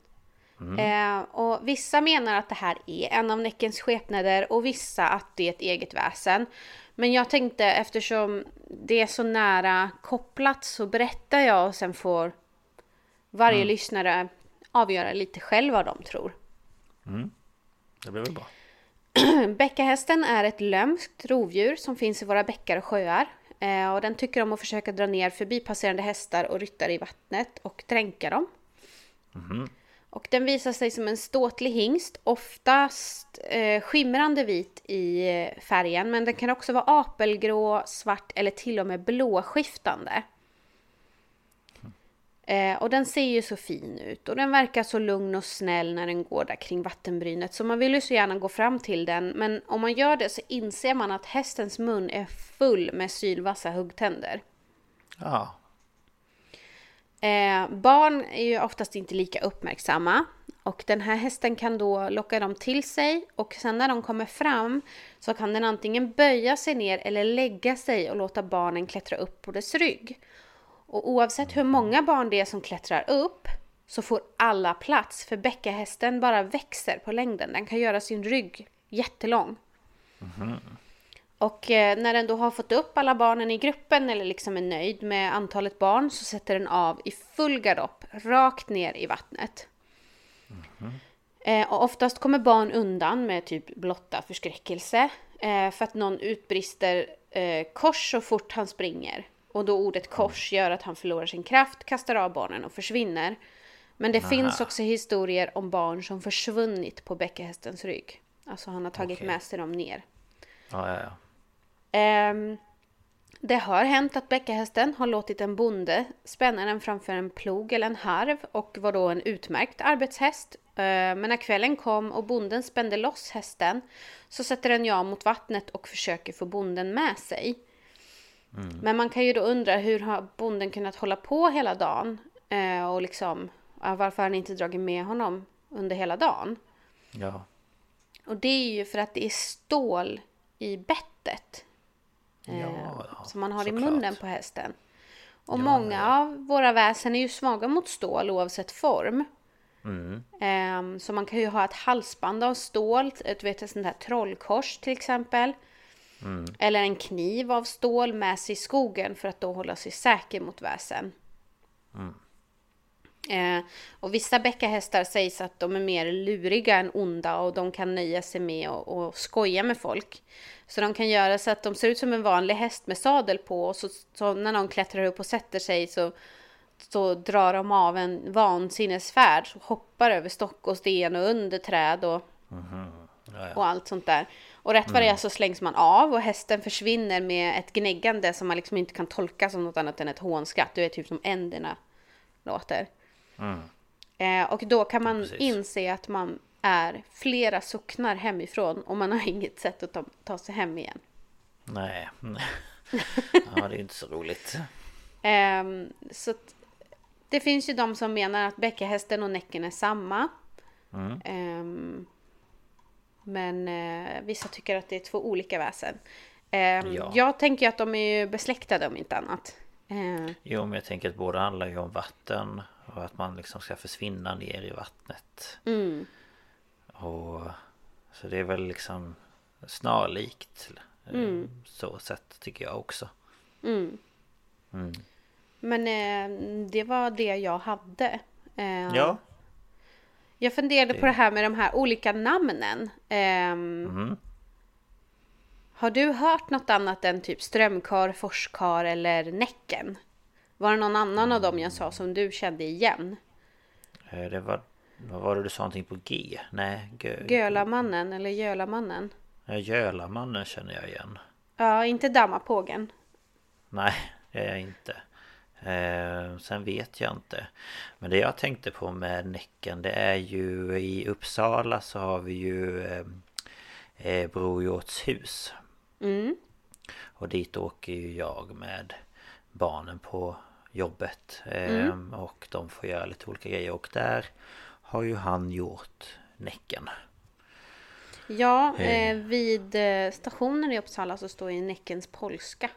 Eh, och vissa menar att det här är en av Näckens skepnader och vissa att det är ett eget väsen. Men jag tänkte eftersom det är så nära kopplat så berättar jag och sen får varje lyssnare avgöra lite själv vad de tror. Det blir väl bra. Bäckahästen är ett lömskt rovdjur som finns i våra bäckar och sjöar. Eh, och den tycker om att försöka dra ner förbipasserande hästar och ryttare i vattnet och dränka dem. Och den visar sig som en ståtlig hingst, oftast eh, skimrande vit i eh, färgen. Men den kan också vara apelgrå, svart eller till och med blåskiftande. Eh, och den ser ju så fin ut och den verkar så lugn och snäll när den går där kring vattenbrynet. Så man vill ju så gärna gå fram till den. Men om man gör det så inser man att hästens mun är full med sylvassa huggtänder. Ja, Eh, barn är ju oftast inte lika uppmärksamma. Och den här hästen kan då locka dem till sig och sen när de kommer fram så kan den antingen böja sig ner eller lägga sig och låta barnen klättra upp på dess rygg. Och oavsett hur många barn det är som klättrar upp så får alla plats för bäckahästen bara växer på längden. Den kan göra sin rygg jättelång. Och eh, när den då har fått upp alla barnen i gruppen eller liksom är nöjd med antalet barn så sätter den av i full galopp rakt ner i vattnet. Eh, och oftast kommer barn undan med typ blotta förskräckelse eh, för att någon utbrister kors så fort han springer. Och då ordet kors gör att han förlorar sin kraft, kastar av barnen och försvinner. Men det finns också historier om barn som försvunnit på bäckahästens rygg. Alltså han har tagit Okej. med sig dem ner. ja, ja. ja. Ehm, det har hänt att bäckahästen har låtit en bonde spänna den framför en plog eller en harv och var då en utmärkt arbetshäst. Ehm, men när kvällen kom och bonden spände loss hästen så sätter den ja mot vattnet och försöker få bonden med sig. Men man kan ju då undra hur har bonden kunnat hålla på hela dagen eh, och liksom ja, varför har han inte dragit med honom under hela dagen? ja. Och det är ju för att det är stål i bettet. Eh, Ja, som man har i munnen på hästen. Och Ja, många ja. av våra väsen är ju svaga mot stål oavsett form. Mm. Ehm, så man kan ju ha ett halsband av stål, ett, vet, ett sånt här trollkors till exempel. Mm. Eller en kniv av stål med sig i skogen för att då hålla sig säker mot väsen. Mm. Eh, och vissa bäckahästar sägs att de är mer luriga än onda och de kan nöja sig med att och skoja med folk. Så de kan göra så att de ser ut som en vanlig häst med sadel på och så, så när någon klättrar upp och sätter sig så så drar de av en vansinnesfärd. Så hoppar över stock och sten och under träd och, Ja, ja. och allt sånt där. Och rätt vad det är så slängs man av och hästen försvinner med ett gnäggande som man liksom inte kan tolka som något annat än ett hånskratt. Du vet typ som änderna låter. Eh, och då kan man precis. inse att man är flera socknar hemifrån och man har inget sätt att ta, ta sig hem igen. Nej. Ja, det är inte så roligt. Ehm, så det finns ju de som menar att bäckahästen och näcken är samma. Mm. Ehm, men eh, vissa tycker att det är två olika väsen. Ehm, Ja. Jag tänker att de är ju besläktade om inte annat. Ehm, Jo, men jag tänker att båda handlar ju om vatten och att man liksom ska försvinna ner i vattnet. mm, Och så det är väl liksom snarlikt. eh, Så sätt tycker jag också. mm. Mm. Men eh, det var det jag hade. Ehm, Ja. Jag funderade Det- på det här med de här olika namnen. Ehm, Mm. Har du hört något annat än typ strömkar, forskar eller Näcken? Var det någon annan av dem jag sa som du kände igen? Eh, Det var... Vad var det du sa någonting på G? Nej, Gö... Gölamannen eller Gölamannen? Ja, Gölamannen känner jag igen. Ja, inte Dammapågen. Nej, det är jag inte. Eh, sen vet jag inte. Men det jag tänkte på med Näcken det är ju i Uppsala så har vi ju eh, eh, Brojorts hus. Mm. Och dit åker ju jag med barnen på jobbet. Eh, Och de får göra lite olika grejer. Och där har ju han gjort Näcken. Ja, Eh. eh, vid eh, stationen i Uppsala så står ju Näckens polska.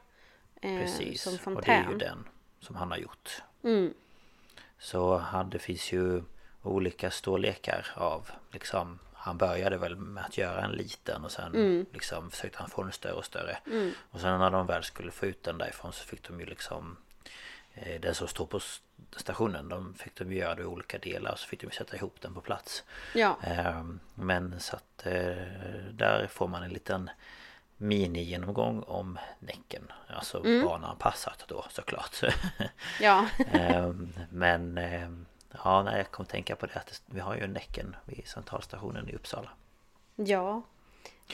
Precis. Som Och det är ju fontän. den som han har gjort. Mm. Så han, det finns ju olika storlekar av liksom Han började väl med att göra en liten och sen Mm. liksom försökte han få den större och större Och sen när de väl skulle få ut den därifrån så fick de ju liksom eh, Den som står på stationen de fick de göra det i olika delar och så fick de sätta ihop den på plats Ja, Ehm, Men så att eh, där får man en liten mini-genomgång om Näcken Alltså Mm. barnanpassat då såklart ja. Ehm, Men ehm, Ja, nej, jag kom att tänka på det att vi har ju Näcken vid centralstationen i Uppsala Ja.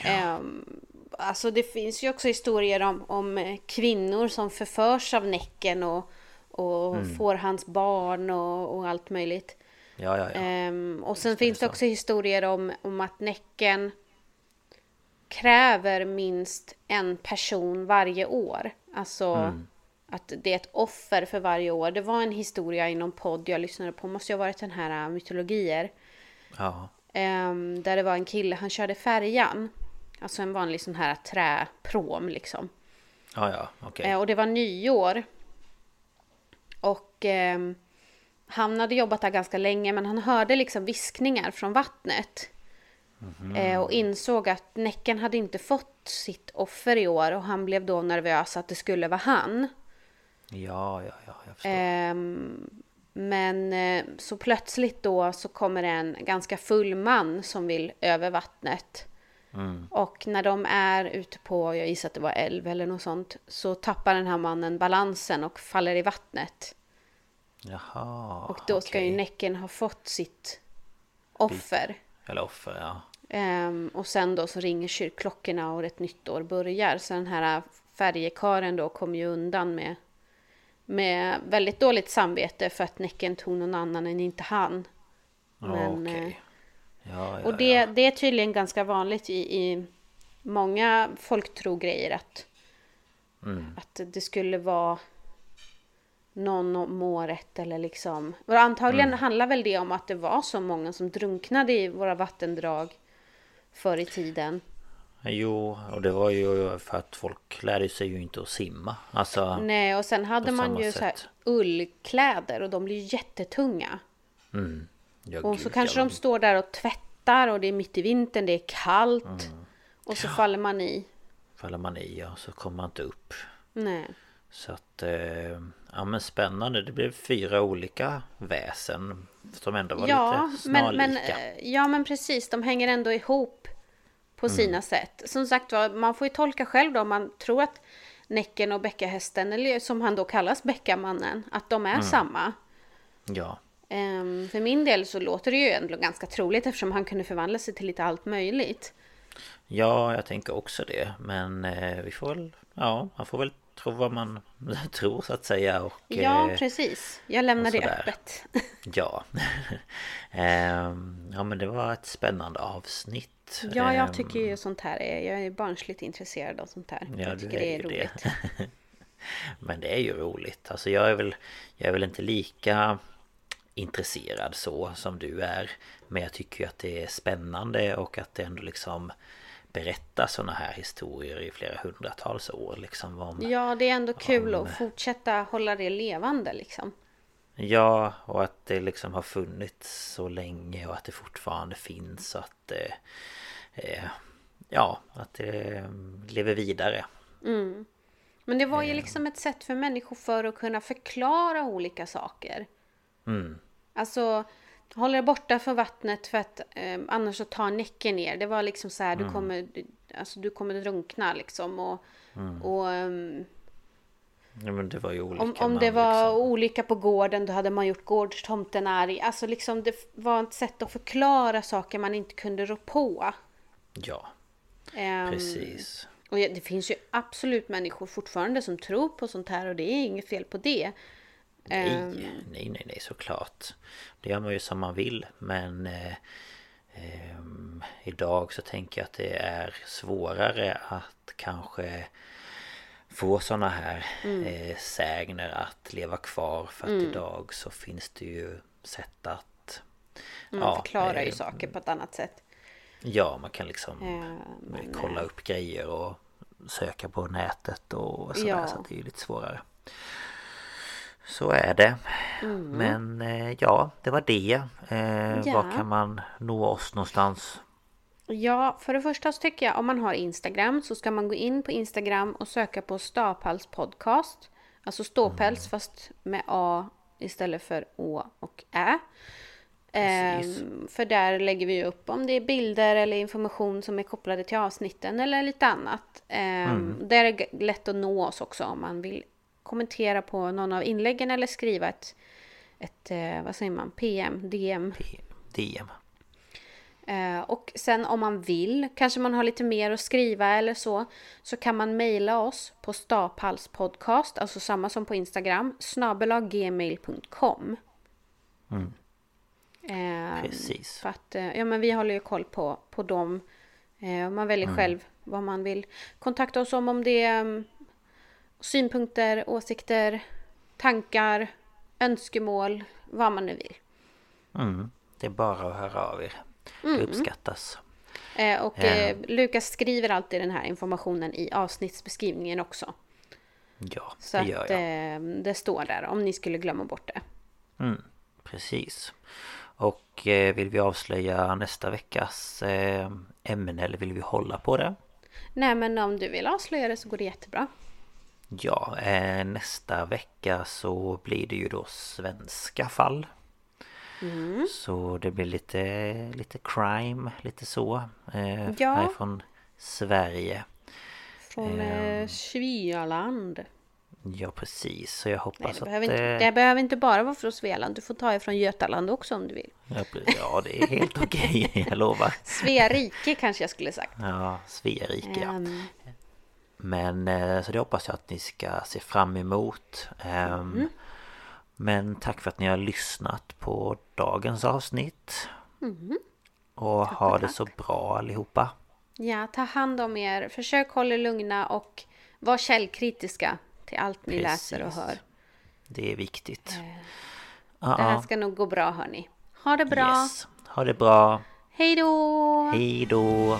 Ehm, alltså det finns ju också historier om, om kvinnor som förförs av Näcken och, och Mm. får hans barn och, och allt möjligt. Ja, ja, ja och sen finns det så. också historier om, om att Näcken kräver minst en person varje år. Alltså Mm. att det är ett offer för varje år. Det var en historia i någon podd jag lyssnade på, måste ju ha varit den här äh, mytologier. Ja, Ehm, där det var en kille, han körde färjan. Alltså en vanlig sån här träprom liksom. ja, ja okej Eh, och det var nyår. Och ehm, han hade jobbat där ganska länge men han hörde liksom viskningar från vattnet. Eh, och insåg att Näcken hade inte fått sitt offer i år och han blev då nervös att det skulle vara han. Ja, ja, ja, jag förstår Ehm, men eh, så plötsligt då så kommer en ganska full man som vill över vattnet. Mm. Och när de är ute på, jag gissar att det var älv eller något sånt, så tappar den här mannen balansen och faller i vattnet. Jaha, Och då ska ju Näcken ha fått sitt offer. Eller offer, ja Ehm, och sen då så ringer kyrkklockorna och ett nytt år börjar. Så den här färjekaren då kommer ju undan med, med väldigt dåligt samvete för att Näcken tog någon annan än inte han. Men, okej eh, Ja, ja, Och det, ja. det är tydligen ganska vanligt i, i många folktrogrejer att, Mm. att det skulle vara någon om året eller liksom. Och antagligen Mm. handlar väl det om att det var så många som drunknade i våra vattendrag förr i tiden. Jo, och det var ju för att folk lärde sig ju inte att simma Alltså, Nej, och sen hade man ju så här ullkläder och de blir jättetunga. mm. ja, Och gud, så kanske ja, de står där och tvättar och det är mitt i vintern, det är kallt. Mm. Och så faller man i. Faller man i, ja, så kommer man inte upp Nej. Så att, eh, ja men spännande. Det blev fyra olika väsen som ändå var Ja lite men, snarlika. men, eh, ja, men precis. De hänger ändå ihop på Mm. sina sätt. Som sagt var, man får ju tolka själv då. om Man tror att Näcken och Bäckahästen, eller som han då kallas Bäckamannen, att de är Mm. samma. Ja, Ehm, för min del så låter det ju ändå ganska troligt eftersom han kunde förvandla sig till lite allt möjligt. ja jag tänker också det. Men eh, vi får väl, ja, man får väl tro vad man tror så att säga. Och, Ja, eh, precis. Jag lämnar det öppet. Ja. Ehm, ja men det var ett spännande avsnitt. ja, jag Ehm, tycker ju sånt här är... Jag är barnsligt intresserad av sånt här. Ja, jag tycker det är ju roligt. Men det är ju roligt. Alltså jag är väl Jag är väl inte lika Intresserad så som du är Men jag tycker ju att det är spännande och att det ändå liksom Berättar såna här historier i flera hundratals år liksom om Ja, det är ändå kul Om- att fortsätta hålla det levande liksom. Ja, och att det liksom har funnits så länge och att det fortfarande finns och att det... Eh, ja, att det eh, lever vidare. Men det var Eh. ju liksom ett sätt för människor för att kunna förklara olika saker. Mm. Alltså, håll er borta från vattnet för att eh, annars så tar näcken ner. Det var liksom så här, Mm. du kommer, du, alltså du kommer drunkna liksom. Och, Mm. och ehm, Ja, men det var ju olika. om, om det var liksom, olycka på gården då hade man gjort gårdstomten arg. Alltså liksom det var ett sätt att förklara saker man inte kunde rå på. Ja, Ehm, precis. Och det finns ju absolut människor fortfarande som tror på sånt här och det är inget fel på det. Ehm, Nej, nej, nej, nej, såklart. Det gör man ju som man vill, men... Eh, ehm, idag så tänker jag att det är svårare att kanske få såna här Mm. eh, sägner att leva kvar för att idag så finns det ju sätt att Man förklarar ju eh, saker på ett annat sätt. Ja, man kan liksom Eh, men, kolla upp grejer och söka på nätet och sådär Ja. så det är ju lite svårare. Så är det. Mm. Men eh, ja, det var det. Eh, Ja. Var kan man nå oss någonstans? Ja, för det första så tycker jag om man har Instagram så ska man gå in på Instagram och söka på Stapals podcast. Alltså ståpäls fast med A istället för Å och Ä. Precis. Ehm, för där lägger vi upp om det är bilder eller information som är kopplade till avsnitten eller lite annat. Ehm, Där är det lätt att nå oss också om man vill kommentera på någon av inläggen eller skriva ett, ett eh, vad säger man, PM, DM. P- DM. Eh, och sen om man vill, kanske man har lite mer att skriva eller så, så kan man mejla oss på staphalspodcast, alltså samma som på Instagram, snabelaggmail.com. Eh, Precis. För att, eh, ja men vi håller ju koll på, på dem. Eh, man väljer själv vad man vill kontakta oss om, om det är mm, synpunkter, åsikter, tankar, önskemål, vad man nu vill. Mm. Det är bara att höra av er. Mm. Det uppskattas. Eh, och eh, Lukas skriver alltid den här informationen i avsnittsbeskrivningen också. Ja, Så det att gör jag. eh, det står där om ni skulle glömma bort det. Mm, precis. Och eh, vill vi avslöja nästa veckas eh, ämne eller vill vi hålla på det? Nej men om du vill avslöja det så går det jättebra. Ja, eh, nästa vecka så blir det ju då svenska fall. Mm. Så det blir lite, lite crime, lite så. Eh, Ja. Härifrån Sverige. Från eh, Svealand. Ja precis, så jag Nej, hoppas det, att... behöver inte, eh, det behöver inte bara vara från Svealand. Du får ta ifrån Götaland också om du vill. ja, det är helt okej, jag lovar. Svea rike kanske jag skulle sagt. Ja, Sverige ja. Men eh, så det hoppas jag att ni ska se fram emot. Ehm, Men tack för att ni har lyssnat på dagens avsnitt. Och ha det så bra allihopa. ja, ta hand om er. Försök hålla er lugna och var källkritiska till allt ni läser och Precis. hör. Det är viktigt. Det här ska nog gå bra hörni. Ha det bra. yes. Ha det bra. Hej då! Hej då.